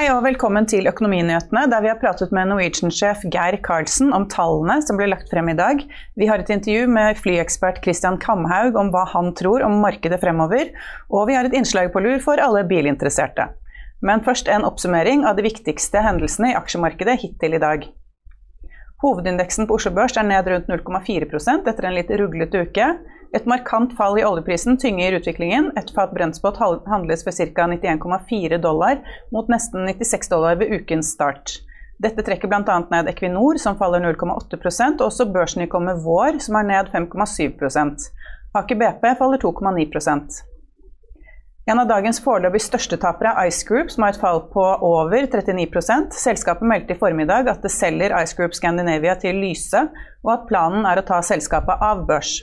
Hei og velkommen til Økonominyhetene, der vi har pratet med Norwegian-sjef Geir Karlsen om tallene som ble lagt frem i dag. Vi har et intervju med flyekspert Christian Kamhaug om hva han tror om markedet fremover. Og vi har et innslag på lur for alle bilinteresserte. Men først en oppsummering av de viktigste hendelsene i aksjemarkedet hittil i dag. Hovedindeksen på Oslo Børs er ned rundt 0,4% etter en litt ruglete uke. Et markant fall i oljeprisen tynger utviklingen. Et fat brentspot handles for ca. 91,4 dollar, mot nesten 96 dollar ved ukens start. Dette trekker bl.a. ned Equinor, som faller 0,8% og også børsnykommet Vår, som er ned 5,7 Aker BP faller 2,9 en av dagens foreløpig største tapere er Ice Group, som har et fall på over 39 Selskapet meldte i formiddag at det selger Ice Group Scandinavia til Lyse, og at planen er å ta selskapet av børs.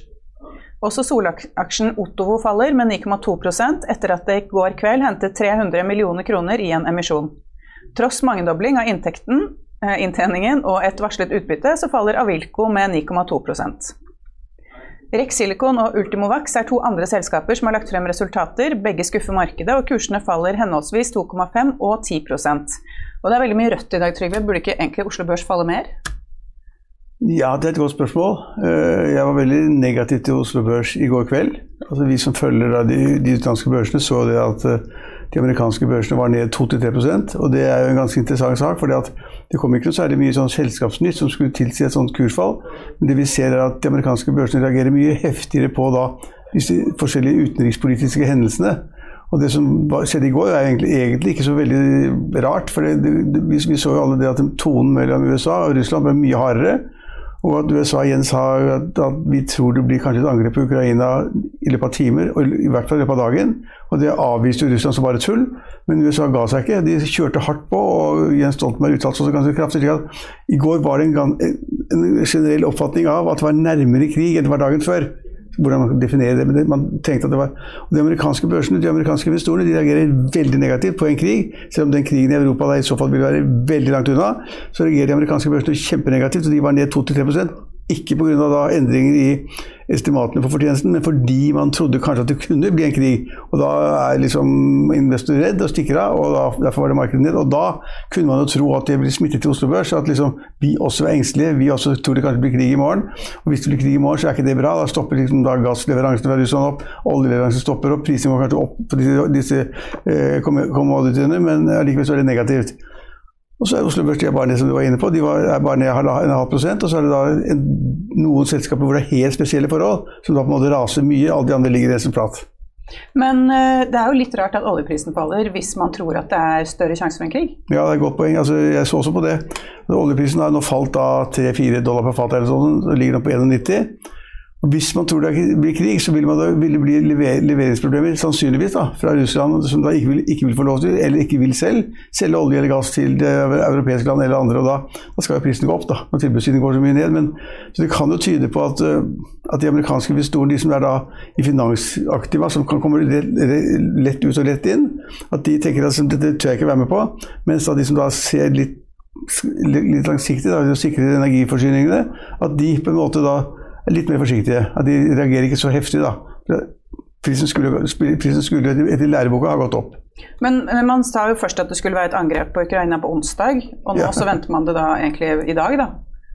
Også solaksjen Ottovo faller med 9,2 etter at det i går kveld hentet 300 millioner kroner i en emisjon. Tross mangedobling av inntekten, eh, inntjeningen og et varslet utbytte, så faller Avilco med 9,2 Rex Silicon og Ultimovax er to andre selskaper som har lagt frem resultater. Begge skuffer markedet, og kursene faller henholdsvis 2,5 og 10% Og Det er veldig mye rødt i dag, Trygve. Burde ikke egentlig Oslo Børs falle mer? Ja, det er et godt spørsmål. Eh, jeg var veldig negativ til Oslo Børs i går kveld. Altså, vi som følger de, de utenlandske børsene, så det at eh, de amerikanske børsene var ned 2-3% og det er jo en ganske interessant sak. fordi det kom ikke noe særlig mye sånn selskapsnytt som skulle tilsi et sånt kursfall. Men det vi ser er at de amerikanske børsene reagerer mye heftigere på da, disse forskjellige utenrikspolitiske hendelsene. Og det som skjedde i går, er egentlig, egentlig ikke så veldig rart. For det, det, vi, vi, så jo alle det at tonen mellom USA og Russland ble mye hardere. Og at USA igjen sa at, at, vi tror det blir kanskje et angrep på Ukraina i løpet av timer, og i hvert fall i løpet av dagen. Og det avviste Russland som bare tull, men USA ga seg ikke. De kjørte hardt på, og Jens Stoltenberg uttalte seg ganske kraftig. at I går var det en, en generell oppfatning av at det var nærmere krig enn det var dagen før hvordan man kan definere det. Men man tenkte at det var og De amerikanske børsene de amerikanske investorene de reagerer veldig negativt på en krig. Selv om den krigen i Europa da i så fall vil være veldig langt unna, så reagerer de amerikanske børsene kjempenegativt. og De var ned 2-3 Ikke pga. endringer i estimatene for fortjenesten, men fordi man trodde kanskje at det kunne bli en krig. Og Da er liksom investor redd og stikker av, og da, derfor var det markedet ned. Og da kunne man jo tro at det blir smittet til Oslo Børs, at liksom vi også er engstelige. Vi også tror det kanskje blir krig i morgen. Og hvis det blir krig i morgen, så er ikke det bra. Da stopper liksom da gassleveransene fra Russland opp, oljeleveransene stopper opp, prisen går kanskje opp på disse, disse eh, commodityene, men allikevel så er det negativt. Og så er Oslo Børs de er bare ned som du var inne på, de var, er bare ned en halv prosent. Og så er det da en, noen selskaper hvor det er helt spesielle forhold, som da på en måte raser mye. Alle de andre ligger nesten flat. Men uh, det er jo litt rart at oljeprisen faller hvis man tror at det er større sjanse for en krig? Ja, det er et godt poeng. Altså, jeg så også på det. Oljeprisen har nå falt av 3-4 dollar per fat, eller sånn, så ligger den på 91. Og Hvis man tror det blir krig, så vil, da, vil det bli lever, leveringsproblemer sannsynligvis da, fra Russland, som da ikke vil, ikke vil, få lov til, eller ikke vil selv, selge olje eller gass til det europeiske land eller andre. og Da, da skal jo prisen gå opp, da, når tilbudssiden går så mye ned. Men, så Det kan jo tyde på at, eh, at de amerikanske investorene, de som er da i finansaktiva, som kan komme lett ut og lett inn, at de tenker at dette tør jeg ikke være med på. Mens da de som da ser litt, litt langsiktig, da, og sikrer energiforsyningene, at de på en måte da litt mer forsiktige. At de reagerer ikke så heftig, da. Prisen skulle, prisen skulle etter læreboka ha gått opp. Men, men, man sa jo først at det skulle være et angrep på Ukraina på onsdag, og nå ja. så venter man det da egentlig i dag, da?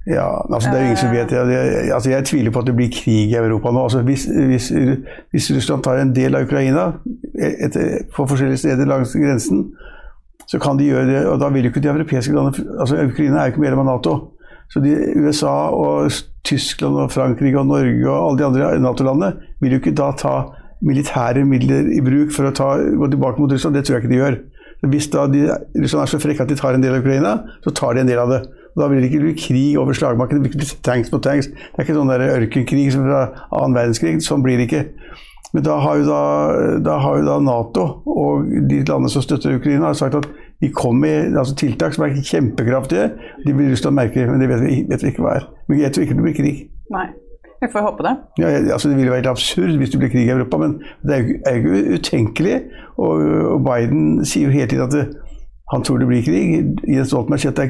Ja, altså det er ingen som vet det. Jeg, altså jeg tviler på at det blir krig i Europa nå. Altså hvis, hvis, hvis Russland tar en del av Ukraina etter, på forskjellige steder langs grensen, så kan de gjøre det. Og da vil jo ikke de europeiske landene altså Ukraina er jo ikke medlem av Nato. Så de, USA og Tyskland og Frankrike og Norge og alle de andre Nato-landene vil jo ikke da ta militære midler i bruk for å ta, gå tilbake mot Russland. Det tror jeg ikke de gjør. Hvis da de, Russland er så frekke at de tar en del av Ukraina, så tar de en del av det. Og da vil det ikke bli krig over slagmarken. Det blir ikke tanks mot tanks. Det er ikke sånn ørkenkrig som fra annen verdenskrig. Sånn blir det ikke. Men da har, da, da har jo da Nato og de landene som støtter Ukraina, sagt at vi kom med altså tiltak som er kjempekraftige. De blir lyst til å merke, men det vet vi, vet vi, ikke hva er. Men jeg tror ikke det blir krig. Nei. Vi får håpe det. Ja, altså det ville vært absurd hvis det ble krig i Europa, men det er jo, er jo ikke utenkelig. Og, og, Biden sier jo hele tiden at det, han tror det blir krig. Jens Stoltenberg sier at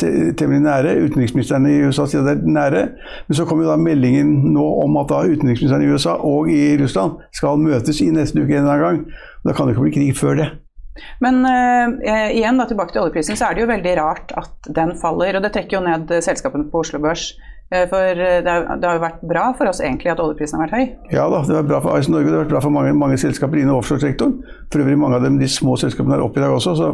det er temmelig nære. Utenriksministeren i USA sier at det er nære. Men så kommer jo da meldingen nå om at da utenriksministeren i USA og i Russland skal møtes i neste uke en eller annen gang. Da kan det ikke bli krig før det. Men eh, igjen da, tilbake til oljeprisen, så er det jo veldig rart at den faller. Og det trekker jo ned selskapene på Oslo Børs. Uh, for det, er, det, har jo vært bra for oss egentlig at oljeprisen har vært høy. Ja da, det har vært bra for AS Norge, det har vært bra for mange, mange selskaper innen offshoresektoren. For øvrig mange av dem, de små selskapene er oppe i dag også. Så,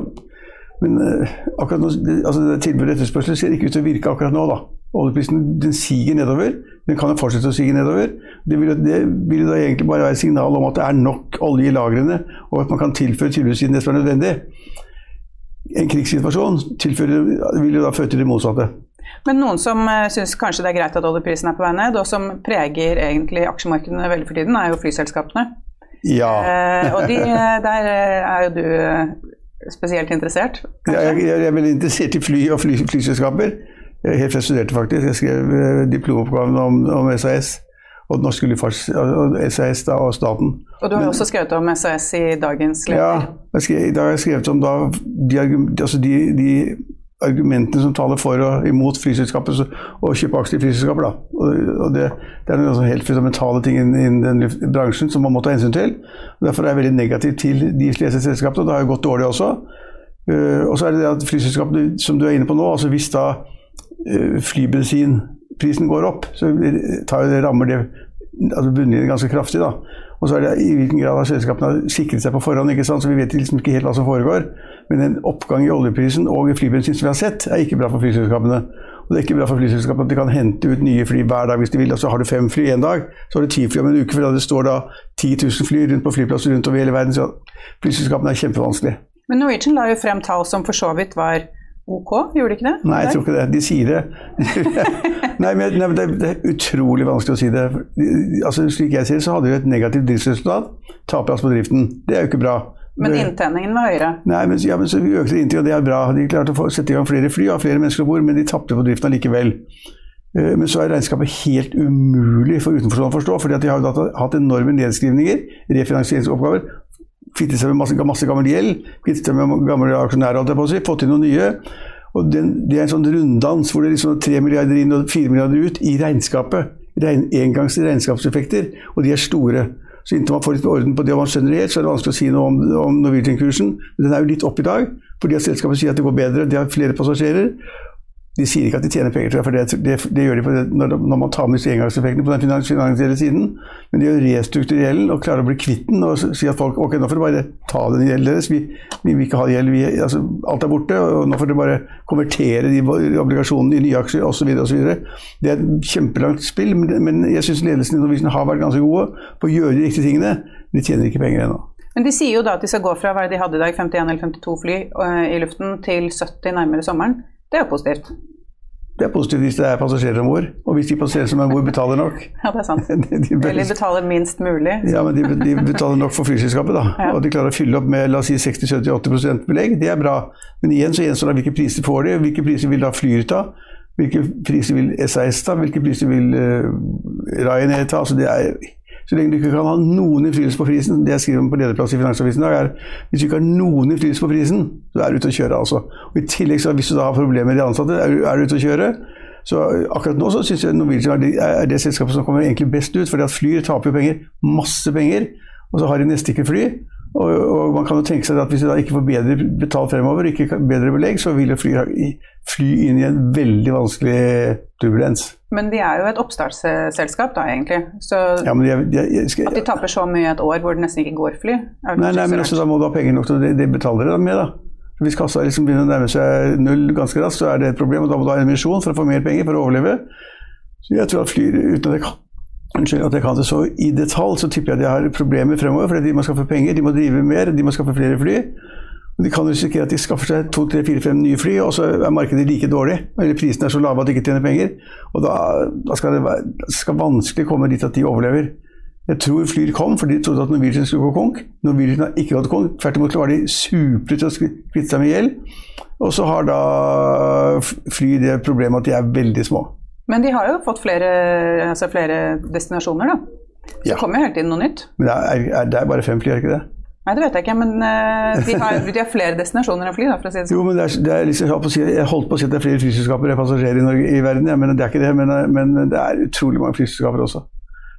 men eh, akkurat nå, altså tilbud og etterspørsel ser ikke ut til å virke akkurat nå, da. Oljeprisen den siger nedover. Den kan jo fortsette å sige nedover. Det vil, det vil da egentlig bare være et signal om at det er nok olje i lagrene, og at man kan tilføre tilbudssiden det som er nødvendig. En krigssituasjon vil jo da føre til det motsatte. Men noen som uh, syns kanskje det er greit at oljeprisen er på vei ned, og som preger egentlig aksjemarkedene veldig for tiden, er jo flyselskapene. Ja. Eh, og de, der er jo du spesielt interessert? Ja, jeg, jeg, er veldig interessert i fly og fly, flyselskaper. Helt fra jeg studerte, faktisk. Jeg skrev uh, diplomoppgaven om, om SAS og norsk Luftfarts, SAS da, og staten. Og du har Men, også skrevet om SAS i dagens leder? Ja, jeg skrev, i dag har jeg skrevet om da, de, altså de, de, argumentene som taler for og imot flyselskapet og kjøpe aksjer i flyselskaper. Da. Og, og det, det, er noen helt fundamentale ting innen den bransjen som man må ta hensyn til. Og derfor er jeg veldig negativ til de selskapene, og det har jo gått dårlig også. Uh, og så er det det at flyselskapene, som du er inne på nå, altså hvis da flybensinprisen går opp, så tar rammer det altså bunnlinjen ganske kraftig. da. Og så er det i hvilken grad har selskapene sikret seg på forhånd, ikke sant? så vi vet liksom ikke helt hva som foregår. Men en oppgang i oljeprisen og i flybensin som vi har sett, er ikke bra for flyselskapene. Og det er ikke bra for flyselskapene at de kan hente ut nye fly hver dag hvis de vil. Og så har du fem fly en dag, så har du ti fly om en uke. For da det står da 10 000 fly rundt på flyplasser rundt over hele verden. Så flyselskapene er kjempevanskelig. Men Norwegian la jo frem tall som for så vidt var ok, gjorde de ikke det? Nei, jeg tror ikke det. De sier det. nei, men, nei, det, det, er utrolig vanskelig å si det. Altså, slik jeg ser det, så hadde de et negativt driftsresultat. Taper altså på driften. Det er jo ikke bra. Men inntjeningen var høyere? Nei, men, ja, men så vi økte inntjeningen, og det er bra. De klarte å få, sette i gang flere fly og flere mennesker om bord, men de tapte på driften allikevel. Eh, men så er regnskapet helt umulig for utenforstående å forstå, fordi de har jo hatt enorme nedskrivninger, refinansieringsoppgaver, kvittet seg med masse, masse gammel gjeld, kvitte seg med gamle aksjonærer, si, fått inn noen nye. Og den, Det er en sånn runddans hvor det er liksom 3 milliarder inn og 4 milliarder ut i regnskapet. Regn, engangs regnskapseffekter, og de er store. Så inntil man får litt orden på det og man skjønner det helt, så er det vanskelig å si noe om, om Norwegian-kursen. Men den er jo litt opp i dag, fordi at selskapet sier at det går bedre, de har flere passasjerer. De sier ikke at de tjener penger, til jeg, for det, det, det gjør de det, når, når, man tar med disse engangseffektene på den finansielle siden. Men de gjør restrukturere gjelden og klarer å bli kvitt den og si at folk ok, nå får dere bare ta den gjelden deres. Vi, vi, vil ikke ha gjeld. Vi, altså, alt er borte, og nå får dere bare konvertere de obligasjonene i nye aksjer osv. Det er et kjempelangt spill, men, men jeg syns ledelsen i Norwegian har vært ganske gode på å gjøre de riktige tingene. De tjener ikke penger ennå. Men de sier jo da at de skal gå fra hva de hadde i dag, 51 eller 52 fly øh, i luften, til 70 nærmere sommeren. Det er jo positivt. Det er positivt hvis det er passasjerer om bord, og hvis de passasjerer som er om bord betaler nok. Ja, det er sant. de, de Eller betaler minst mulig. Ja, men de, de, betaler nok for flyselskapet, da. Ja. Og de klarer å fylle opp med la oss si 60-70-80% belegg. Det er bra. Men igjen så gjenstår det hvilke priser får de, hvilke priser vil da Flyr ta? Hvilke priser vil SAS ta? Hvilke priser vil uh, Ryanair ta? Altså det er så lenge du ikke kan ha noen innflytelse på prisen, det jeg skriver om på lederplass i Finansavisen i dag, er hvis du ikke har noen innflytelse på prisen, så er du ute å kjøre. altså. Og I tillegg, så hvis du da har problemer med de ansatte, er du, er du ute å kjøre. Så akkurat nå så syns jeg Norwegian er er det selskapet som kommer egentlig best ut, fordi at Flyr taper jo penger, masse penger, og så har de nesten ikke fly. Og, og, man kan jo tenke seg at hvis de da ikke får bedre betalt fremover, ikke bedre belegg, så vil fly, fly inn i en veldig vanskelig turbulens. Men de er jo et oppstartsselskap da, egentlig. Så ja, jeg, jeg, skal, at de taper så mye et år hvor det nesten ikke går fly Nei, nei men altså, da må du ha penger nok til det, De betaler dere med, da. Hvis kassa liksom begynner å nærme seg null ganske raskt, så er det et problem. og Da må du ha emisjon for å få mer penger for å overleve. Så jeg tror at Flyr, uten at jeg kan Unnskyld at jeg kan det så i detalj, så tipper jeg at de har problemer fremover. fordi de må skaffe penger, de må drive mer, de må skaffe flere fly. De kan risikere at de skaffer seg to, tre, fire, fem nye fly, og så er markedet like dårlig. Eller prisene er så lave at de ikke tjener penger. Og da, da skal det være, skal vanskelig komme dit at de overlever. Jeg tror Flyr kom fordi de trodde at Norwegian skulle gå konk. Norwegian har ikke gått konk. Tvert imot var de supre til å kvitte seg med gjeld. Og så har da Fly det problemet at de er veldig små. Men de har jo fått flere, altså flere destinasjoner, da. Så ja. det kommer jo hele tiden noe nytt. Men det er, er, det er bare fem fly, er det ikke det? Nei, det vet jeg ikke, men de, har, de, har, flere destinasjoner enn fly, da, for å si det sånn. Jo, men det er, det er liksom, jeg holdt på å si at det er flere flyselskaper enn passasjerer i, Norge, i verden, ja, men det er ikke det. Men, men, det er utrolig mange flyselskaper også.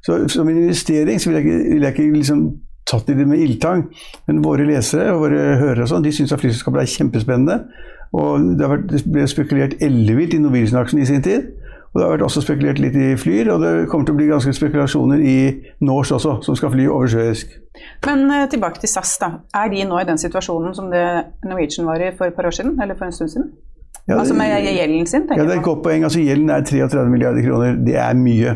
Så som investering så vil jeg ikke, vil jeg ikke liksom tatt i det med ildtang. Men våre lesere og våre hørere og sånn, de syns at flyselskapet er kjempespennende. Og det, vært, det ble spekulert ellevilt i Norwegian-aksjen i sin tid. Og det har vært også spekulert litt i Flyr, og det kommer til å bli ganske spekulasjoner i Norse også, som skal fly oversjøisk. Men uh, tilbake til SAS, da. Er de nå i den situasjonen som det Norwegian var i for et par år siden, eller for en stund siden? Ja, altså med gjelden sin, tenker jeg. Ja, det er et godt poeng. Altså, gjelden er 33 milliarder kroner. Det er mye.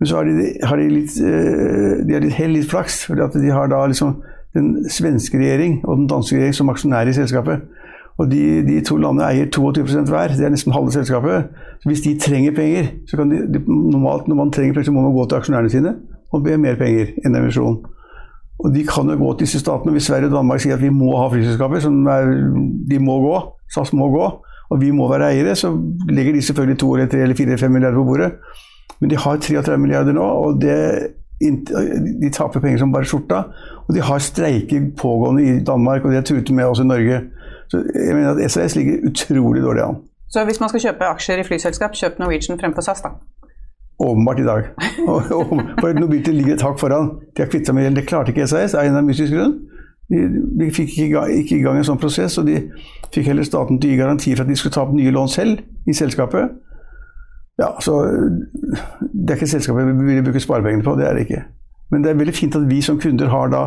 Men så har de, har de litt, uh, de har litt hell, litt flaks. at de har da liksom den svenske regjering og den danske regjering som aksjonærer i selskapet. Og de, de, to landene eier 22% hver. Det er nesten halve selskapet. Så hvis de trenger penger, så kan de, de normalt når man trenger penger, så må man gå til aksjonærene sine og be mer penger enn emisjon. Og de kan jo gå til disse statene. Hvis Sverige og Danmark sier at vi må ha flyselskaper, som er, de må gå, SAS må gå, og vi må være eiere, så legger de selvfølgelig to eller tre eller fire eller fem milliarder på bordet. Men de har 33 milliarder nå, og det, de taper penger som bare skjorta. Og de har streiker pågående i Danmark, og de er truet med også i Norge. Så jeg mener at SAS ligger utrolig dårlig an. Så hvis man skal kjøpe aksjer i flyselskap, kjøp Norwegian fremfor SAS, da? Åpenbart i dag. for Nobility ligger et hakk foran. De har kvittet med gjelden. Det klarte ikke SAS av en av mystisk grunn. De, de fikk ikke, ikke i gang en sånn prosess, og de fikk heller staten til å gi garanti for at de skulle ta opp nye lån selv i selskapet. Ja, så Det er ikke selskapet vi vil bruke sparepengene på, det er det ikke. Men det er veldig fint at vi som kunder har da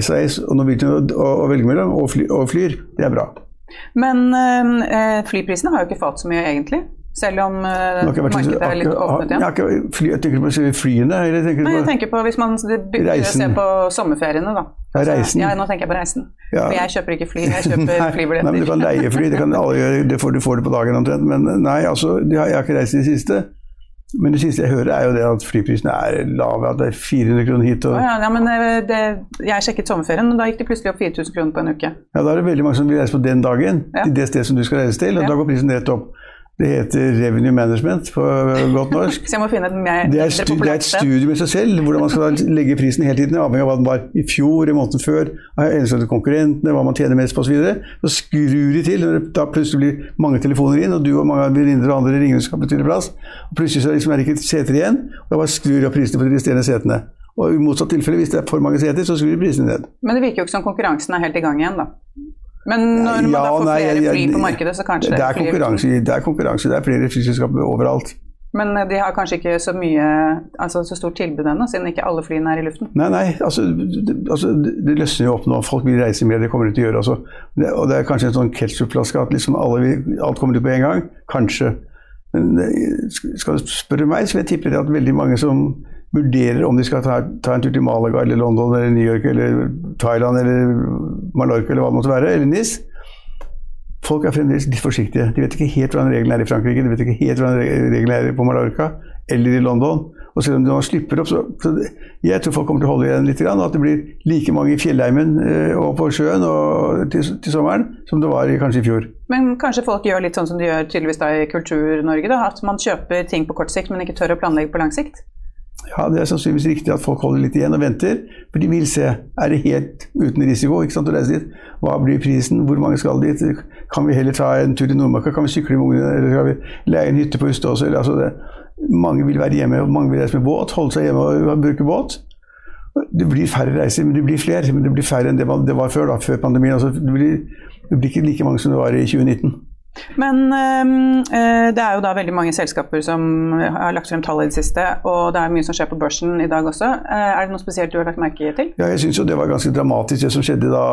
SAS og Norwegian å velge mellom, og, fly, og Flyr. Det er bra. Men øh, flyprisene har jo ikke falt så mye, egentlig? Selv om uh, markedet er litt åpnet igjen? Jeg, Fly, jeg tenker på flyene? Eller tenker Nei, jeg tenker på hvis man begynner å se på sommerferiene, da. Ja, reisen. Ja, nå tenker jeg på reisen. Ja. For jeg kjøper ikke fly, jeg kjøper flybilletter. Nei, men du kan leie fly, det kan alle gjøre, det får, du får det på dagen omtrent. Men nei, altså, jeg har ikke reist i det siste. Men det siste jeg hører, er jo det at flyprisene er lave. At det er 400 kroner hit. Og... Ja, ja, men eh, det, jeg sjekket sommerferien, og da gikk det plutselig opp 4000 kroner på en uke. Ja, Da er det veldig mange som vil reise på den dagen, til det stedet som du skal reise til. Og da går prisen rett opp. Det heter revenue management på godt norsk. Så jeg må finne mer det er, stu, det er et studium i seg selv, hvordan man skal legge prisen hele tiden, avhengig av hva den var i fjor, i måneden før, av konkurrentene, hva man tjener mest på osv. Så, så skrur de til når det da plutselig blir mange telefoner inn, og du og mange venninner og andre ringer og skal betyde plass. Og plutselig så liksom er det ikke seter igjen, og da bare skrur de opp prisene på de resterende setene. Og i motsatt tilfelle, hvis det er for mange seter, så skrur de prisene ned. Men det virker jo ikke som konkurransen er helt i gang igjen, da. Men når man ja, da får nei, flere fly på markedet, så kanskje det er konkurranse. Det er konkurranse, det er flere flyselskaper overalt. Men eh, de har kanskje ikke så mye, altså så stort tilbud ennå, siden ikke alle flyene er i luften? Nei, nei, altså det, altså, det løsner jo opp nå. Folk vil reise mer, det kommer de til å gjøre. Altså. Det, og det er kanskje en sånn ketsjupflaske at liksom alle, alt kommer til på en gang. Kanskje. Men skal du spørre meg, så jeg tippe at veldig mange som vurderer om de skal ta, ta, en tur til Malaga eller London eller New York eller Thailand eller Mallorca eller hva det måtte være, eller NIS. Folk er fremdeles litt forsiktige. De vet ikke helt hvordan reglene er i Frankrike, de vet ikke helt hvordan reglene er på Mallorca eller i London. Og selv om de slipper opp, så, så jeg tror folk kommer til å holde igjen litt. Og at det blir like mange i fjellheimen eh, og på sjøen og til, til, sommeren som det var kanskje i fjor. Men kanskje folk gjør litt sånn som de gjør tydeligvis da i Kultur-Norge? da, At man kjøper ting på kort sikt, men ikke tør å planlegge på lang sikt? Ja, Det er sannsynligvis riktig at folk holder litt igjen og venter. For de vil se. Er det helt uten risiko ikke sant, å reise dit? Hva blir prisen? Hvor mange skal dit? Kan vi heller ta en tur til Nordmarka? Kan vi sykle med ungene? Eller skal vi leie en hytte på Ustadås? Altså mange vil være hjemme, og mange vil reise med båt. Holde seg hjemme og bruke båt. Det blir færre reiser, men det blir flere. Men det blir færre enn det, var før, da, før pandemien. Altså, det, blir, det blir ikke like mange som det var i 2019. Men øh, det er jo da veldig mange selskaper som har lagt frem tall i det siste, og det er mye som skjer på børsen i dag også. Eh, er det noe spesielt du har lagt merke til? Ja, jeg syns jo det var ganske dramatisk det som skjedde da,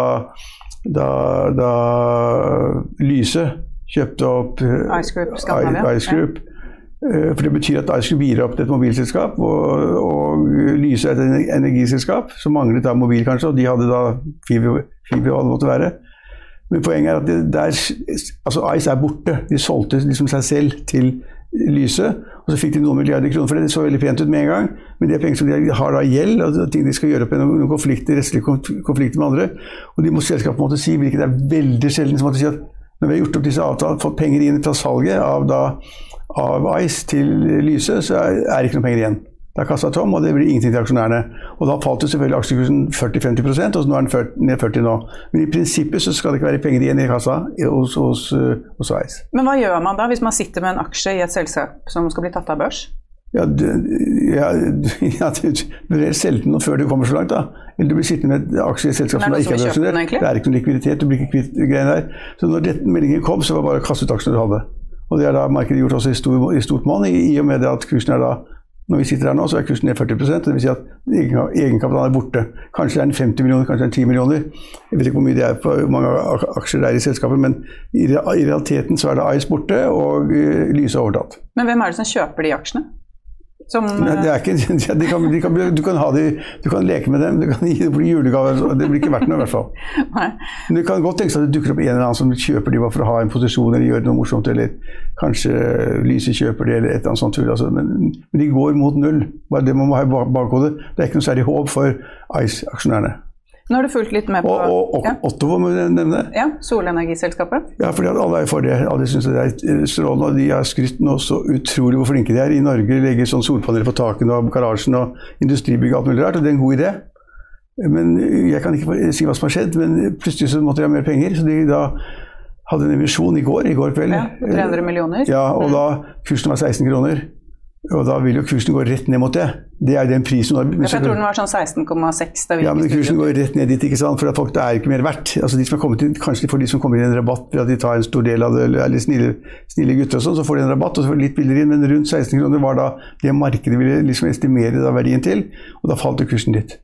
da, da Lyse kjøpte opp Ice Group. Skandinavia. Ice Group. Ja. For det betyr at Ice Group gir opp et mobilselskap, og, og Lyse er et energiselskap som manglet da mobil, kanskje, og de hadde da fiber, fiber hva det måtte være. Men poenget er at der, altså Ice er borte. De solgte liksom seg selv til Lyse. Og så fikk de noen milliarder kroner for det. Det så veldig pent ut med en gang. Men det er penger som de har da gjeld, og ting de skal gjøre opp gjennom noen konflikter, rettslige konflikter med andre. Og de må selskapet måtte si, hvilket er veldig sjelden, som måtte si at når vi har gjort opp disse avtalene, fått penger inn fra salget av, da, av Ice til Lyse, så er det ikke noe penger igjen. Det er kassa tom, og det blir ingenting til aksjonærene. Og Da falt jo selvfølgelig aksjekursen 40-50% og nå er den ned 40 nå. Men i prinsippet så skal det ikke være penger igjen i kassa hos, hos, hos Ice. Men hva gjør man da hvis man sitter med en aksje i et selskap som skal bli tatt av børs? Ja, du, ja, ja, du bør selge den før du kommer så langt, da. Eller du blir sittende med aksjer i et selskap som ikke er børsnotert. Det er ikke noen likviditet, du blir ikke kvitt greiene der. Så når dette meldingen kom, så var det bare å kaste ut aksjene du hadde. Og det har da markedet gjort også i, stor, i stort monn, i, i og med det at kursen er da når vi sitter her nå, så er kursen ned 40% det vil Si at egenkapitalen er borte. Kanskje det er en 50 millioner, kanskje det er 10 millioner. Jeg vet ikke hvor mye det er på hvor mange aksjer det er i selskapet, men i, realiteten så er det Ice borte, og uh, Lyse overtatt. Men hvem er det som kjøper de aksjene? Som, Nei, det er ikke, de kan, de kan, du, kan de, du kan leke med dem, du kan gi dem julegaver. Det blir ikke verdt noe, i hvert fall. Men det kan godt tenkes at det dukker opp en eller annen som kjøper de for å ha en posisjon eller gjøre noe morsomt, eller kanskje Lyse kjøper de, eller et eller annet sånt tull. Altså. Men, men, de går mot null. Bare det man må ha i bakhodet. Det er ikke noe særlig håp for Ice-aksjonærene. Nå har du fulgt litt med på Og, og, og ja. Otto må vi nevne. Ja, Solenergiselskapet. Ja, fordi alle er for det. Alle syns det er strålende. Og de har skrytt nå så utrolig hvor flinke de er. I Norge legger sånn solpaneler på takene og garasjen og industribygg og alt mulig rart. Og det er en god idé. Men Jeg kan ikke si hva som har skjedd, men plutselig så måtte de ha mer penger. Så de da hadde en emisjon i går, i går kveld. Ja, 300 millioner. Ja, og da kursen var 16 kroner. Og da vil jo kursen gå rett ned mot det. Det er den prisen. jeg tror den var sånn 16,6 Ja, men kursen går rett ned dit, ikke sant? for folk det er ikke mer verdt. Altså de som har kommet inn, Kanskje for de som kommer inn i en rabatt ved at de tar en stor del av det, eller snille, snille gutter og sånn, så får de en rabatt og så får de litt billigere inn. Men rundt 16 kroner var da det markedet ville liksom estimere da verdien til, og da falt jo kursen litt.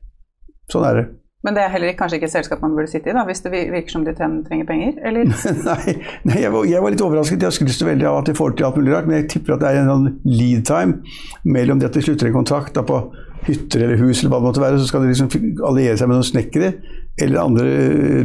Sånn er det. Men det er heller kanskje ikke et selskap man burde sitte i, da, hvis det virker som de trenger penger? eller? nei, nei jeg, var, jeg, var, litt overrasket. Jeg skulle så veldig av at de får til alt mulig rart, men jeg tipper at det er en sånn lead time mellom det at de slutter en kontrakt da, på hytter eller hus, eller hva det måtte være, så skal de liksom alliere seg med noen snekkere eller andre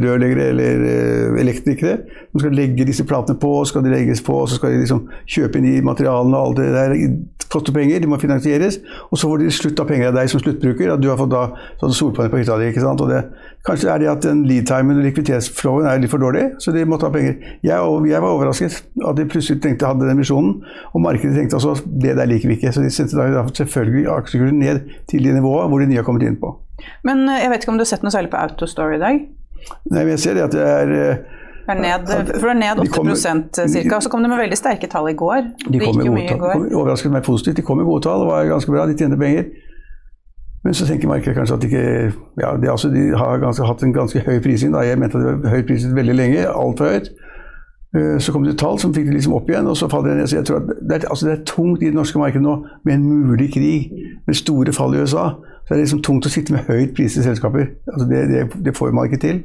rørleggere eller eh, elektrikere. som skal legge disse platene på, skal de legges på, så skal de liksom kjøpe inn de materialene og alt det der. Det koster penger, de må finansieres. Og så får de slutt av penger av deg som sluttbruker. At du har fått da sånn solpanel på hytta di. ikke sant? Og det, kanskje er det at den lead-timen og likviditetsflowen er litt for dårlig, så de måtte ha penger. Jeg, jeg var overrasket at de plutselig tenkte hadde den misjonen, og markedet tenkte altså det der liker vi ikke. Så de sendte da selvfølgelig aksjekursen ned til det nivået hvor de nye har kommet inn på. Men eh, jeg vet ikke om du har sett noe særlig på Autostore i dag? Nei, men jeg ser det at det er eh, er ned, for det er ned 8 kommer, cirka, og Så kom det med veldig sterke tall i går. De kom med gode tall. Overrasket meg positivt. De kom med gode tall, det var ganske bra. De tjente penger. Men så tenker markedet kanskje at de ikke ja, de, altså, de har ganske, hatt en ganske høy prising. Da. Jeg mente at det var høyt priset veldig lenge, altfor høyt. Eh, så kom det tall som fikk det liksom opp igjen, og så faller det ned. Så jeg tror at det er, altså det er tungt i det norske markedet nå med en mulig krig, med store fall i USA. Så det er liksom tungt å sitte med høyt prisede selskaper. Altså det, det, det, får man ikke til.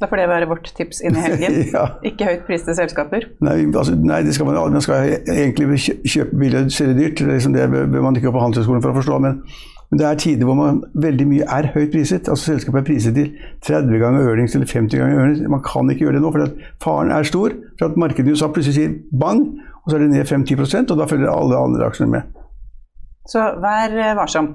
Da får det være vårt tips inn i helgen. ja. Ikke høyt prisede selskaper. Nei, altså, nei, det skal man, man skal egentlig kjøpe billig og selge dyrt. Det, liksom det bør man ikke gå på Handelshøyskolen for å forstå. Men, men, det er tider hvor man veldig mye er høyt priset. Altså Selskapet er priset til 30 ganger earnings eller 50 ganger earnings. Man kan ikke gjøre det nå, for faren er stor. For at markedet i USA plutselig sier bang, og så er det ned 5-10 og da følger alle andre aksjene med. Så vær varsom.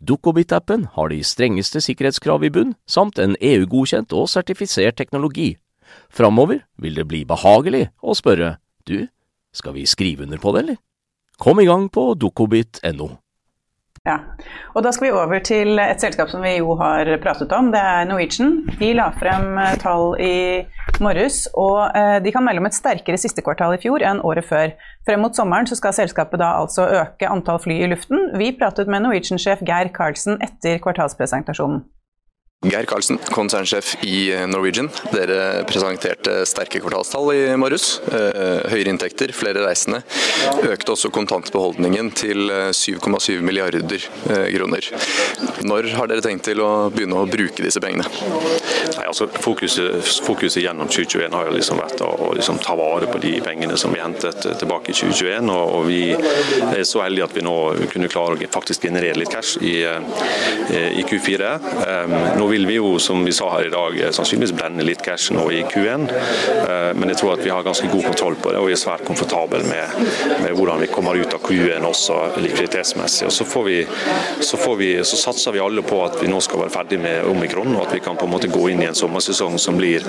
Dukkobit-appen har de strengeste sikkerhetskrav i bunn, samt en EU-godkjent og sertifisert teknologi. Framover vil det bli behagelig å spørre du, skal vi skrive under på det, eller? Kom i gang på dukkobit.no. Ja, og Da skal vi over til et selskap som vi jo har pratet om. Det er Norwegian. De la frem tall i morges, og eh, de kan melde om et sterkere siste kvartal i fjor enn året før. Frem mot sommeren skal selskapet da altså øke antall fly i luften. Vi pratet med Norwegian-sjef Geir Karlsen etter kvartalspresentasjonen. Geir Karlsen, konsernsjef i Norwegian. Dere presenterte sterke kvartalstall i morges. Eh, høyere inntekter, flere reisende. Økte også kontantbeholdningen til 7,7 eh, milliarder eh, kroner. Når har dere tenkt til å begynne å bruke disse pengene? Nei, altså Fokuset, fokuset gjennom 2021 har jo liksom vært å, liksom ta vare på de pengene som vi hentet tilbake i 2021. Og, og Vi er så heldige at vi nå kunne klare å faktisk generere litt cash i, i Q4. Um, nå vil vi jo, som vi sa her i dag, sannsynligvis blende litt cash nå i Q1. Uh, men jeg tror at vi har ganske god kontroll på det, og vi er svært komfortable med, med hvordan vi kommer ut av Q1 også likviditetsmessig. Og så, får vi, så, får vi, så satser vi alle på at vi nå skal være ferdig med omikron, og at vi kan på en måte gå inn i en sommersesong som blir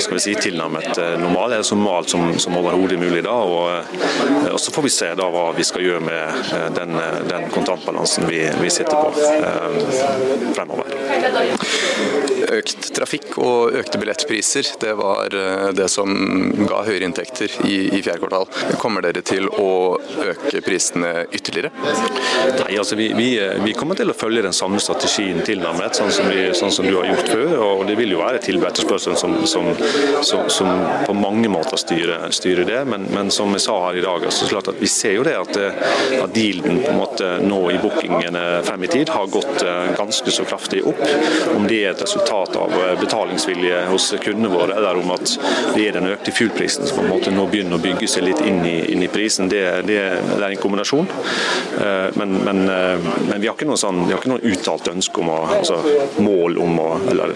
skal vi si, tilnærmet eh, normal, eller så normal som, som overhodet mulig. da, og, eh, og, Så får vi se da hva vi skal gjøre med eh, den, den kontantbalansen vi, vi, sitter på eh, fremover. Økt trafikk og økte billettpriser, det var det som ga høyere inntekter i, i fjerde kvartal. Kommer dere til å øke prisene ytterligere? Nei, altså vi, vi, vi kommer til å følge den samme strategien tilnærmet, sånn som, vi, sånn som du har gjort før. og Det vil jo være tilbud etterspørselen som, som, som, som, på mange måter styrer, styrer det. Men, men, som jeg sa her i dag, altså, klart at vi ser jo det at, at dealen på en måte nå i bookingene frem i tid har gått eh, ganske så kraftig opp. Om det er et resultat av eh, betalingsvilje hos kundene våre, eller om at det er den økte fuelprisen som på en måte nå begynner å bygge seg litt inn i, inn i prisen, det, det, det, er en kombinasjon. Eh, men, men, men vi har ikke noe, sånn, uttalt ønske om å, altså, mål om å eller,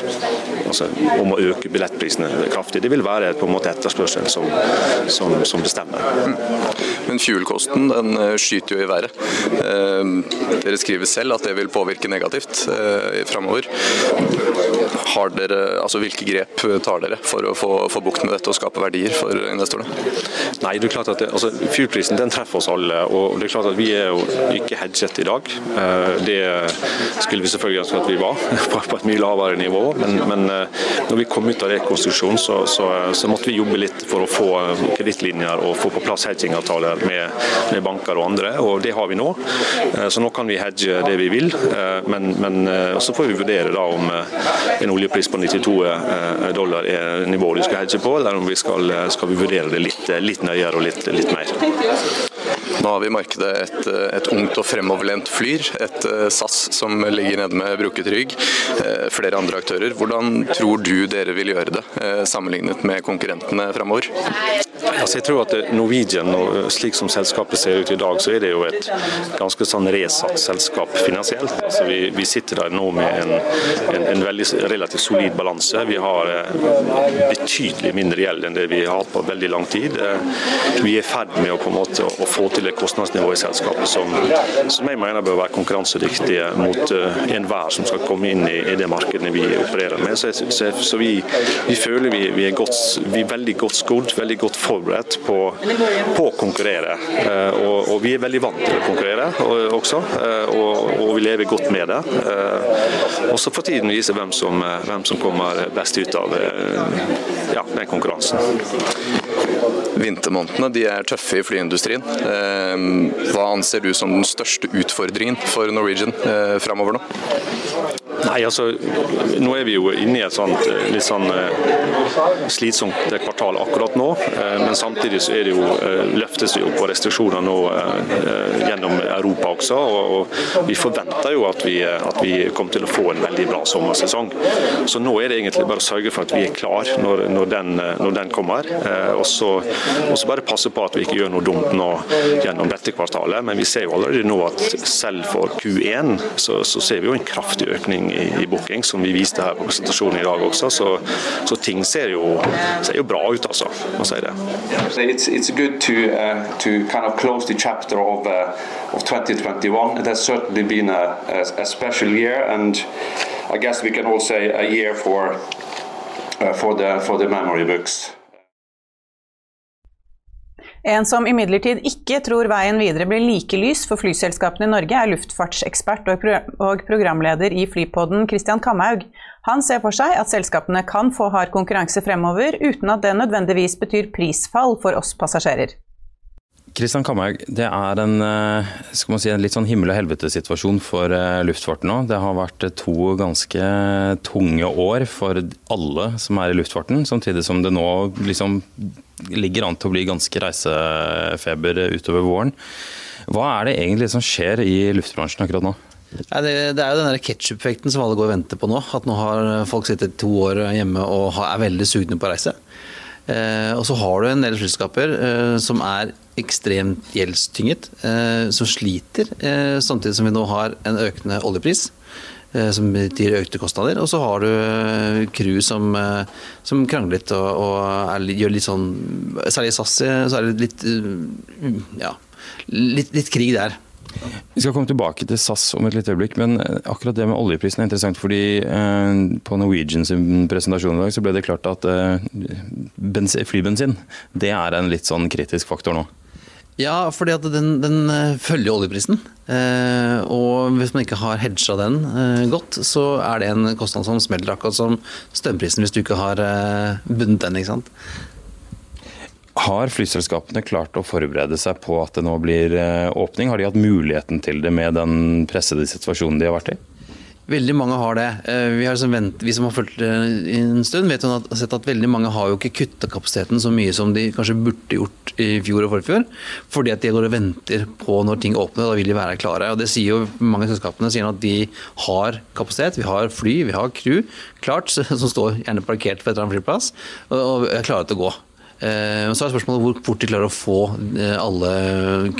altså, om å øke billettprisene kraftig. Det vil være på en måte etterspørselen som, som, som bestemmer. Mm. Men fuelkosten den eh, skyter jo i været. Eh, dere skriver selv at det vil påvirke negativt eh, framover. Har dere, altså Hvilke grep tar dere for å få, få bukt med dette og skape verdier for investorene? Nei, det er klart at det, altså, Fuelprisen den treffer oss alle. og det er klart at Vi er jo ikke hedget i dag. Det skulle vi selvfølgelig ønske at vi var, på et mye lavere nivå. Men, men når vi kom ut av rekonstruksjonen, så, så, så, måtte vi jobbe litt for å få kredittlinjer og få på plass hedgingavtaler med, med, banker og andre, og det har vi nå. Eh, så nå kan vi hedge det vi vil, eh, men, men eh, så får vi vurdere da om en oljepris på 92 dollar er nivået du skal hedge på, eller om vi skal, skal vi vurdere det litt, litt nøyere og litt, litt mer. Nå har vi markedet et, et, ungt og fremoverlent Flyr, et SAS som ligger nede med brukket rygg, flere andre aktører. Hvordan tror du dere vil gjøre det, sammenlignet med konkurrentene fremover? Altså, jeg tror at Norwegian, slik som selskapet ser ut i dag, så er det jo et ganske sånn resatt selskap finansielt. Altså, vi, vi, sitter der nå med en, en, en veldig relativt solid balanse. Vi har eh, betydelig mindre gjeld enn det vi har hatt på veldig lang tid. Eh, vi er i ferd med å, på en måte, å få til et kostnadsnivå i selskapet som, som jeg mener bør være konkurransedyktige mot enhver som skal komme inn i, i det markedet vi opererer med. Så, så, så vi, vi, føler vi, vi, er godt, vi er veldig godt skodd, veldig godt forberedt forberedt på, på å konkurrere. Eh, og, og, vi er veldig vant til å konkurrere også, eh, og, og vi lever godt med det. Eh, og så får tiden vise hvem som, hvem som kommer best ut av ja, den konkurransen. Vintermånedene de er tøffe i flyindustrien. Hva anser du som den største utfordringen for Norwegian framover nå? Nei, altså, Nå er vi jo inne i et sånt, eh, litt sånn uh, slitsomt kvartal akkurat nå. Men samtidig så er det jo, løftes vi jo på restriksjoner nå gjennom Europa også. Og, vi forventer jo at vi, at vi, kommer til å få en veldig bra sommersesong. Så nå er det egentlig bare å sørge for at vi er klar når, når, den, når den, kommer. Og, så, bare passe på at vi ikke gjør noe dumt nå gjennom dette kvartalet. Men vi ser jo allerede nå at selv for Q1 så, så ser vi jo en kraftig økning i, i booking, som vi viste her på presentasjonen i dag også. Så, så ting ser jo, ser jo, bra ut, altså. Må si det. It's, it's good to, uh, to kind of close the chapter of, uh, of 2021. It has certainly been a, a, a, special year, and I guess we can all say a year for, uh, for, the, for the memory books. En som imidlertid ikke tror veien videre blir like lys for flyselskapene i Norge, er luftfartsekspert og programleder i Flypodden Christian Kamhaug. Han ser for seg at selskapene kan få hard konkurranse fremover, uten at det nødvendigvis betyr prisfall for oss passasjerer. Kristian Kamhaug, det er en, eh, si, en, litt sånn himmel og helvete-situasjon for eh, luftfarten nå. Det har vært to ganske tunge år for alle som er i luftfarten, samtidig som det nå liksom ligger an til å bli ganske reisefeber utover våren. Hva er det egentlig som skjer i luftbransjen akkurat nå? Det, er jo den ketsjup-effekten som alle går og venter på nå. At nå har folk sittet to år hjemme og er veldig sugne på å reise. Eh, og så har du en del selskaper eh, som er ekstremt gjeldstynget, eh, som sliter, samtidig som vi nå har en økende oljepris. Eh, som gir økte kostnader. Og så har du eh, crew som, som krangler litt og, og er, gjør litt sånn Særlig i SAS så er det litt, ja, litt, litt krig der. Vi skal komme tilbake til SAS om et lite øyeblikk, men eh, akkurat det med oljeprisen er interessant. fordi eh, På Norwegians presentasjon i dag så ble det klart at eh, flybensin det er en litt sånn kritisk faktor nå. Ja, fordi at den, den eh, følger oljeprisen. Eh, og hvis man ikke har hedga den eh, godt, så er det en kostnad som smeller akkurat som strømprisen hvis du ikke har eh, bundet den. ikke sant? Har flyselskapene klart å forberede seg på at det nå blir eh, åpning? Har de hatt muligheten til det med den pressede situasjonen de har vært i? Veldig mange har det. Eh, vi, har liksom vent, vi som har fulgt det en stund, vet at, sett at veldig mange har jo ikke kutta kapasiteten så mye som de kanskje burde gjort i fjor og forfjor. Fordi at de går og venter på når ting åpner, da vil de være klare. Og det sier jo Mange selskapene sier at de har kapasitet. Vi har fly, vi har crew klart, som står gjerne parkert på et eller annet flyplass, og er klare til å gå. Eh, så er spørsmålet hvor fort de klarer å få eh, alle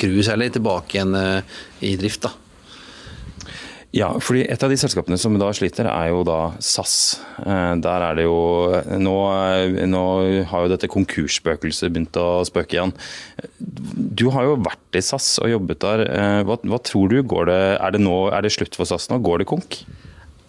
crew særlig tilbake igjen eh, i drift. da. Ja, fordi Et av de selskapene som da sliter, er jo da SAS. Der er det jo Nå, nå har jo dette konkursspøkelset begynt å spøke igjen. Du har jo vært i SAS og jobbet der. Hva, hva tror du? Det, er, det nå, er det slutt for SAS nå? Går det konk?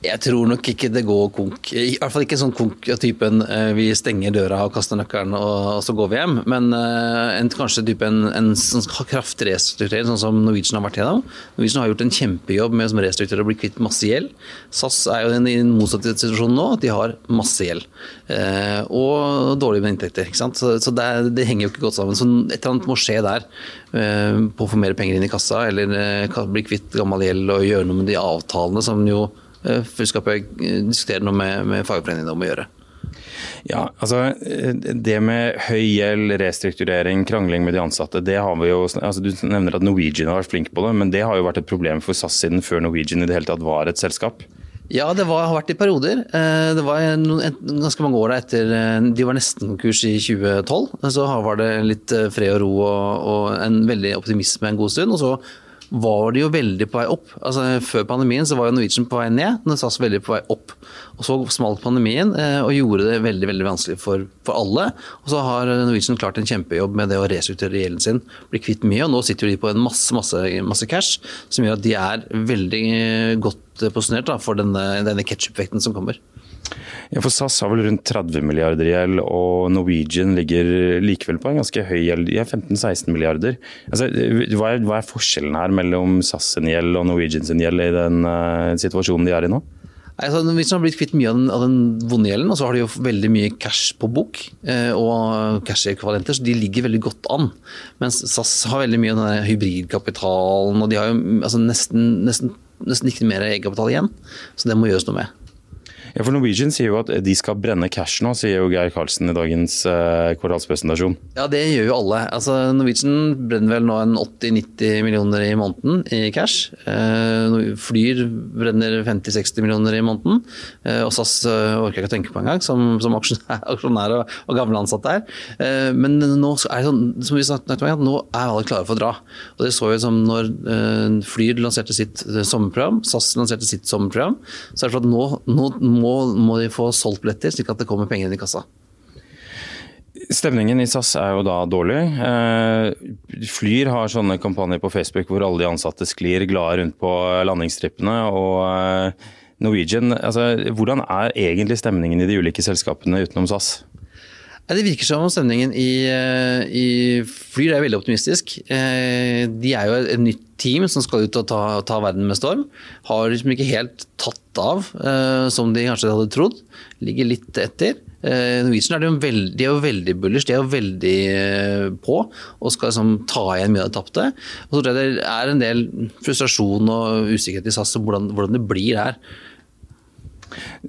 Jeg tror nok ikke det går konk. I hvert fall ikke sånn konk av typen eh, vi stenger døra og kaster nøkkelen og, så går vi hjem. Men eh, en, kanskje en, en sånn kraftig restrukturering, sånn som Norwegian har vært gjennom. Norwegian har gjort en kjempejobb med å restrukturere og bli kvitt masse gjeld. SAS er jo i den motsatte situasjonen nå, at de har masse gjeld. Og og dårlige inntekter. ikke sant? Så, så det, det, henger jo ikke godt sammen. Så et eller annet må skje der. Eh, på å få mer penger inn i kassa, eller eh, bli kvitt gammel gjeld og gjøre noe med de avtalene som jo Eh, fellesskapet diskuterer noe med, med fagforeningene om å gjøre. Ja, altså Det med høy gjeld, restrukturering, krangling med de ansatte, det har vi jo, altså Du nevner at Norwegian har vært flink på det, men det har jo vært et problem for SAS siden før Norwegian i det hele tatt var et selskap? Ja, det var, har vært i perioder. Eh, det var ganske mange år etter eh, De var nesten konkurs i 2012. Så var det litt fred og ro og, og en veldig optimisme en god stund. og så var de jo veldig på vei opp. Altså, før pandemien så var jo Norwegian på vei ned, men SAS veldig på vei opp. Og Så smalt pandemien eh, og gjorde det veldig veldig vanskelig for, for, alle. Og Så har Norwegian klart en kjempejobb med det å restrukturere gjelden sin, bli kvitt mye. og Nå sitter de på en masse, masse, masse cash, som gjør at de er veldig godt posisjonert for denne, denne ketsjup-vekten som kommer. Ja, for SAS har vel rundt 30 milliarder i gjeld, og Norwegian ligger likevel på en ganske høy gjeld. De har 15-16 milliarder. Altså, hva, er, hva, er, forskjellen her mellom SAS sin gjeld og Norwegian sin gjeld i den uh, situasjonen de er i nå? Altså, Norwegian har blitt kvitt mye av den, av den vonde gjelden, og så har de jo veldig mye cash på bok eh, og cash-ekvivalenter, så de ligger veldig godt an. Mens SAS har veldig mye av denne hybridkapitalen, og de har jo altså, nesten, nesten, nesten ikke mer egenkapital igjen. Så det må gjøres noe med. Ja, for Norwegian sier jo at de skal brenne cash nå, sier jo Geir Karlsen i dagens eh, kvartalspresentasjon. Ja, det gjør jo alle. Altså, Norwegian brenner vel nå en 80-90 millioner i måneden i cash. Eh, Flyr brenner 50-60 millioner i måneden. Eh, og SAS uh, orker jeg ikke å tenke på engang, som, som aksjonær, og, og gamle ansatte her. men nå er det sånn, som vi snakket om, nå er alle klare for å dra. Og Det så vi som når Flyr lanserte sitt sommerprogram, SAS lanserte sitt sommerprogram. så er det for at nå, nå må, må de få solgt billetter, slik at det kommer penger inn i kassa. Stemningen i SAS er jo da dårlig. Eh, Flyr har sånne kampanjer på Facebook hvor alle de ansatte sklir glade rundt på landingstrippene. og eh, Norwegian, altså, Hvordan er egentlig stemningen i de ulike selskapene utenom SAS? Det virker som om stemningen i, eh, i Flyr er veldig optimistisk. De er jo et nytt team som skal ut og ta, ta verden med storm. Har liksom ikke helt tatt av som de kanskje hadde trodd. Ligger litt etter. Norwegian er, jo veldig, de er jo veldig bullish, de er jo veldig på og skal liksom ta igjen mye av det tapte. Og så tror jeg det er en del frustrasjon og usikkerhet i SAS om hvordan, hvordan det blir her.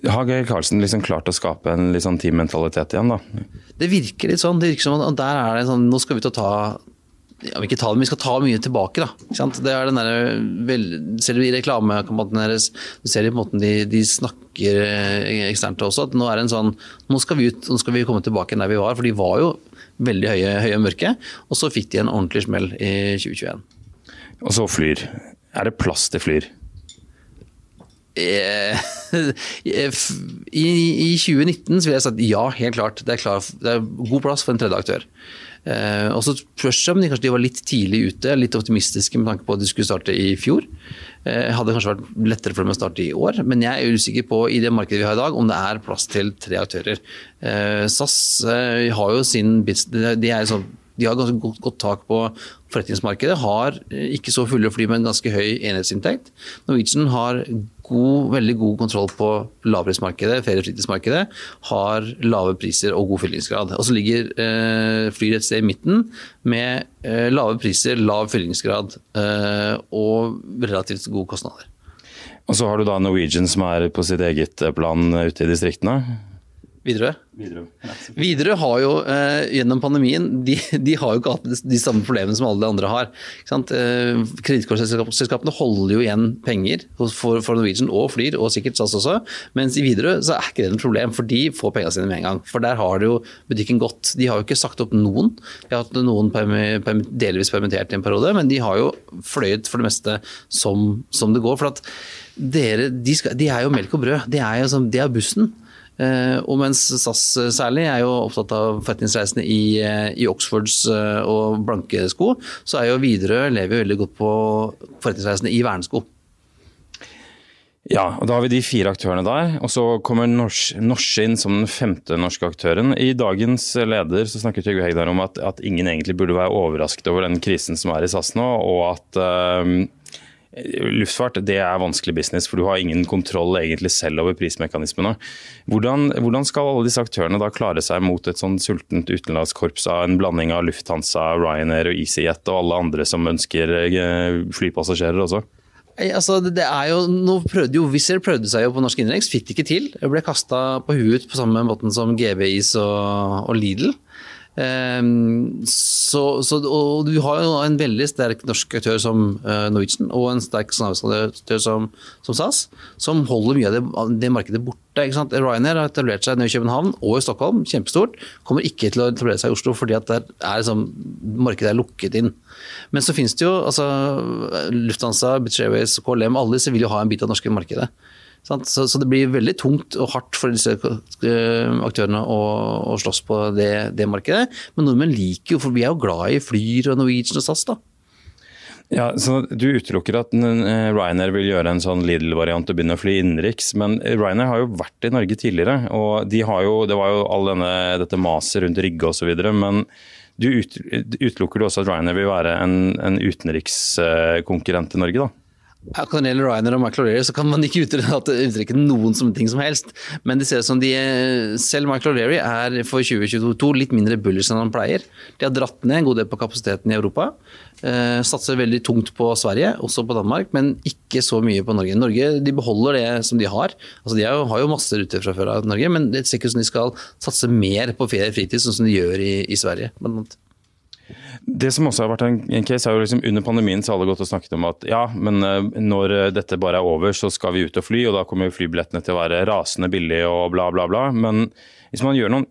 Har Geir Karlsen liksom klart å skape en sånn teammentalitet igjen, da? Det virker litt sånn. Det virker som at der er det sånn Nå skal vi til å ta ja, vi ta vi skal ta mye tilbake. da. Det er den der, vel, Ser du i reklamekampanjen deres, du ser i måten de, de snakker eh, eksternt også, at nå er det en sånn Nå skal vi ut, nå skal vi komme tilbake der vi var. For de var jo veldig høye, høye og mørke. Og så fikk de en ordentlig smell i 2021. Og så Flyr. Er det plass til Flyr? Eh, I, I, 2019 så vil jeg si at ja, helt klart. Det er, klar, det er god plass for en tredje aktør. Eh, og så spørs det om de kanskje var litt tidlig ute, litt optimistiske med tanke på at de skulle starte i fjor. Eh, hadde kanskje vært lettere for dem å starte i år, men jeg er usikker på i det markedet vi har i dag, om det er plass til tre aktører. Eh, SAS eh, har jo sin de sånn de har ganske godt, godt tak på forretningsmarkedet. Har ikke så fulle fly men ganske høy enhetsinntekt. Norwegian har god, veldig god kontroll på lavprismarkedet, ferie- og fritidsmarkedet. Har lave priser og god fyllingsgrad. Og så ligger eh, Flyr et sted i midten med eh, lave priser, lav fyllingsgrad eh, og relativt gode kostnader. Og så har du da Norwegian som er på sitt eget plan ute i distriktene. Widerøe? Widerøe har jo eh, gjennom pandemien de, de, har jo ikke hatt de samme problemene som alle de andre har. Eh, Kredittkortselskapene holder jo igjen penger for, for, Norwegian og Flyr, og sikkert SAS også. Mens i Widerøe så er ikke det noe problem, for de får pengene sine med en gang. For der har det jo butikken gått. De har jo ikke sagt opp noen. De har hatt noen permi, permi, delvis permittert i en periode, men de har jo fløyet for det meste som, som det går. For at dere, de, skal, de er jo melk og brød. De er jo som, de er bussen. Eh, og mens SAS særlig er jo opptatt av forretningsreisende i, eh, i Oxfords eh, og blanke sko, så er jo Widerøe lever veldig godt på forretningsreisende i vernesko. Ja, og da har vi de fire aktørene der. Og så kommer Nors inn som den femte norske aktøren. I dagens leder så snakker Trygve Hegdar om at, at, ingen egentlig burde være overrasket over den krisen som er i SAS nå, og at uh, Luftfart det er vanskelig business, for du har ingen kontroll egentlig selv over prismekanismene. Hvordan, hvordan skal alle disse aktørene da klare seg mot et sånn sultent utenlandskorps av en blanding av Lufthansa, Ryanair og EasyJet og alle andre som ønsker eh, flypassasjerer også? Altså, det er jo, nå prøvde jo, Wizz Air prøvde seg jo på norsk innenriks, fikk det ikke til. Jeg ble kasta på huet på samme måten som GBIs og, og Lidl. Um, så, så, og du har jo en veldig sterk norsk aktør som uh, Norwegian og en sterk aktør som, som, SAS, som holder mye av det, det markedet borte. Ryanair har etablert seg i København og i Stockholm, kjempestort. Kommer ikke til å etablere seg i Oslo fordi at er liksom, markedet er lukket inn. Men så finnes det jo altså, Lufthansa, Bitch Airways, KLM, alle disse vil jo ha en bit av det norske markedet. Så, så, det blir veldig tungt og hardt for disse eh, aktørene å, å slåss på det, det, markedet. Men nordmenn liker jo, for vi er jo glad i Flyr og Norwegian og SAS. da. Ja, så Du utelukker at eh, Ryanair vil gjøre en sånn Lidl-variant og begynne å fly innenriks. Men Ryanair har jo vært i Norge tidligere, og de jo, det var jo all denne, dette maset rundt Rygge osv. Men du utelukker du også at Ryanair vil være en, en utenrikskonkurrent i Norge? da? Når det gjelder Ryanair og Michael O'Leary, så kan man ikke uttrykke noen som ting som helst. Men det ser ut som de, selv Michael O'Leary er for 2022 litt mindre bullish enn han pleier. De har dratt ned en god del på kapasiteten i Europa. Eh, satser veldig tungt på Sverige, også på Danmark, men ikke så mye på Norge. Norge de beholder det som de har. Altså, de har jo masse ruter fra før av Norge, men det ser ikke ut som de skal satse mer på ferie og fritid, sånn som de gjør i, i Sverige. Blant annet. Det som også har vært en, case, er jo liksom Under pandemien så har alle gått og snakket om at ja, men eh, når eh, dette bare er over, så skal vi ut og fly, og da kommer flybillettene til å være rasende billige og bla, bla, bla. Men hvis man gjør noen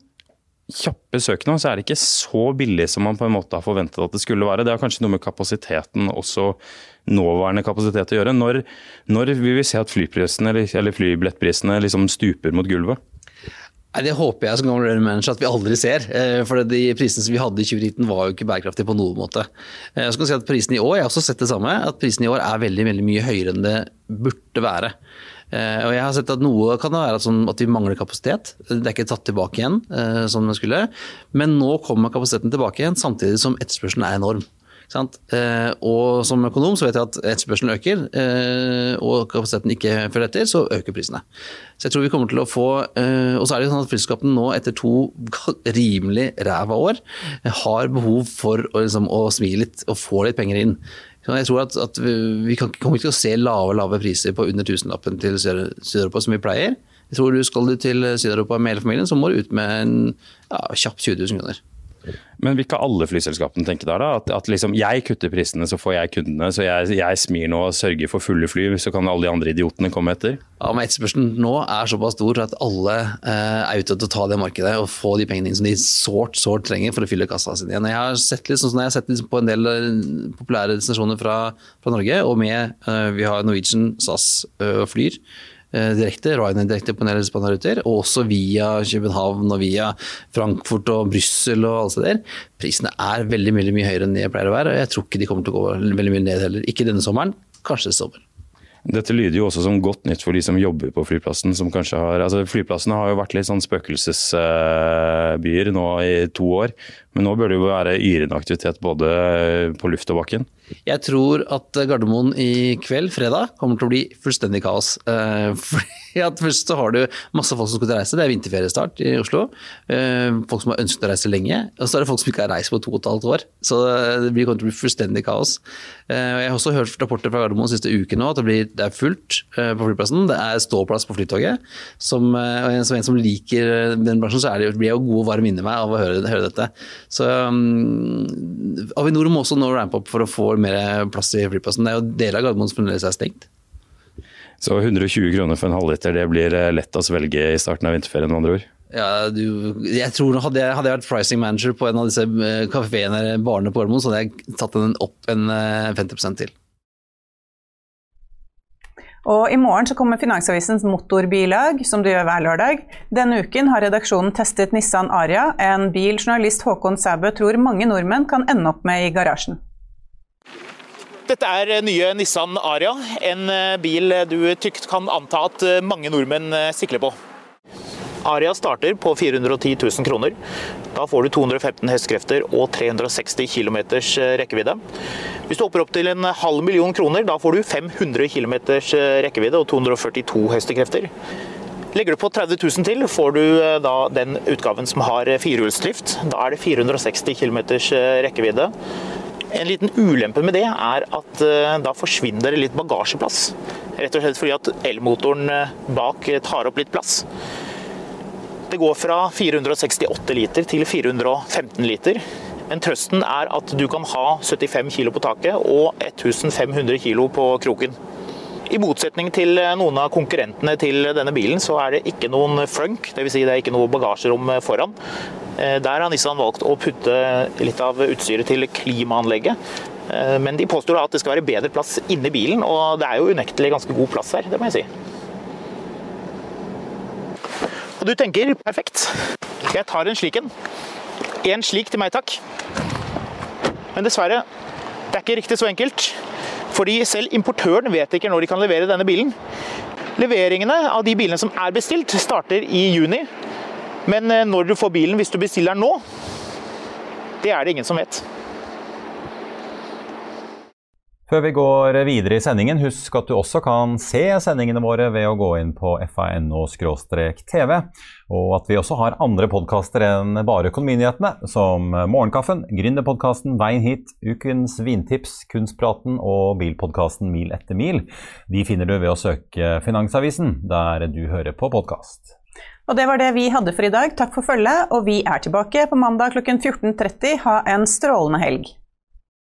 kjappe søk nå, så er det ikke så billig som man på en måte har forventet at det skulle være. Det har kanskje noe med kapasiteten, også nåværende kapasitet å gjøre. Når, når vil vi se at flyprisene, eller, eller flybillettprisene liksom stuper mot gulvet? Nei, Det håper jeg som gammel manager at vi aldri ser. Eh, for de prisene som vi hadde i 2019 var jo ikke bærekraftige på noen måte. Eh, jeg skal si at Prisen i år jeg har også sett det samme, at prisen i år er veldig, veldig mye høyere enn det burde være. Eh, og jeg har sett at Noe kan være at vi mangler kapasitet. Det er ikke tatt tilbake igjen som det skulle. Men nå kommer kapasiteten tilbake igjen, samtidig som etterspørselen er enorm. Eh, og som økonom så vet jeg at etterspørselen øker, eh, og kapasiteten ikke følger etter, så øker prisene. Så jeg tror vi kommer til å få eh, Og så er det jo sånn at flyselskapene nå, etter to rimelig ræva år, har behov for å, liksom, å smi litt og få litt penger inn. Så Jeg tror at, at vi kan, kommer ikke til å se lave lave priser på under tusenlappen til Sør-Europa som vi pleier. Jeg tror du Skal du til Sør-Europa med hele familien, så må du ut med en ja, kjapp 20 000 kroner. Men vil ikke alle flyselskapene tenke der, da? At, at liksom jeg kutter prisene, så får jeg kundene. Så jeg, jeg smir nå og sørger for fulle fly, så kan alle de andre idiotene komme etter? Ja, men Etterspørselen nå er såpass stor at alle eh, er ute til å ta det markedet og få de pengene inn som de sårt sårt trenger for å fylle kassa si igjen. Jeg har sett litt sånn jeg har sett litt på en del eh, populære destinasjoner fra, fra Norge, og med eh, vi har Norwegian, SAS øh, Flyr. Eh, direkte, Ryanair direkte på en del spannaruter, og også via København og via Frankfurt og Brussel og alle steder. Prisene er veldig, mye, mye høyere enn de pleier å være, og jeg tror ikke de kommer til å gå veldig mye ned heller. Ikke denne sommeren, kanskje neste sommer. Dette lyder jo også som godt nytt for de som jobber på flyplassen. som kanskje har, altså Flyplassene har jo vært litt sånn spøkelsesbyer nå i to år. Men nå bør det jo være yrende aktivitet både på luft og bakken. Jeg tror at Gardermoen i kveld, fredag, kommer til å bli fullstendig kaos. Eh, fordi at Først så har du masse folk som skal til reise, det er vinterferiestart i Oslo. Eh, folk som har ønsket å reise lenge. Og så er det folk som ikke har reist på to og et halvt år. Så det kommer til å bli fullstendig kaos. Eh, jeg har også hørt rapporter fra Gardermoen siste uke nå at det, blir, det er fullt på flyplassen. Det er ståplass på Flytoget. Som, som en som liker den bransjen, så det, blir jeg jo god og varm inni meg av å høre, høre dette. Så um, Avinor må også nå rampe opp for å få mer plass i flyplassen. Det er jo deler av Gardermoen som fremdeles er stengt. Så 120 kroner for en halvliter, det blir eh, lett å svelge i starten av vinterferien, med andre ord? Ja, du, jeg tror hadde jeg, hadde jeg, vært pricing manager på en av disse eh, kafeene eller barene på Gardermoen, så hadde jeg tatt den opp en 50 eh, til. Og i morgen så kommer Finansavisens motorbilag, som du gjør hver lørdag. Denne uken har redaksjonen testet Nissan Aria, en bil journalist Håkon Sæbø tror mange nordmenn kan ende opp med i garasjen. Dette er nye Nissan Aria, en bil du tykt kan anta at mange nordmenn sikler på. Aria starter på 410 000 kroner. Da får du 215 hestekrefter og 360 km rekkevidde. Hvis du hopper opp til en halv million kroner, da får du 500 km rekkevidde og 242 hestekrefter. Legger du på 30 000 til, får du eh, da den utgaven som har firehjulsdrift. Da er det 460 km rekkevidde. En liten ulempe med det er at eh, da forsvinner det litt bagasjeplass. Rett og slett fordi at elmotoren eh, bak tar opp litt plass. Det går fra 468 liter til 415 liter. Men trøsten er at du kan ha 75 kg på taket og 1500 kg på kroken. I motsetning til noen av konkurrentene til denne bilen, så er det ikke noen frunk, dvs. Si det er ikke noe bagasjerom foran. Eh, der har Nissan valgt å putte litt av utstyret til klimaanlegget. Eh, men de påstår at det skal være bedre plass inni bilen, og det er jo unektelig ganske god plass her, det må jeg si. Og du tenker perfekt, jeg tar en slik en. En slik til meg, takk. Men dessverre, det er ikke riktig så enkelt. Fordi selv importøren vet ikke når de kan levere denne bilen. Leveringene av de bilene som er bestilt, starter i juni. Men eh, når du får bilen hvis du bestiller den nå, det er det ingen som vet. Før vi går videre i sendingen, husk at du også kan se sendingene våre ved å gå inn på fano-tv, og at vi også har andre podkaster enn bare Økonominyhetene, som Morgenkaffen, Gründerpodkasten Veien hit, Ukens vintips, Kunstpraten og bilpodkasten Mil etter mil. De finner du ved å søke Finansavisen, der du hører på podkast. Og det var det vi hadde for i dag. Takk for følget, og vi er tilbake på mandag klokken 14.30. Ha en strålende helg.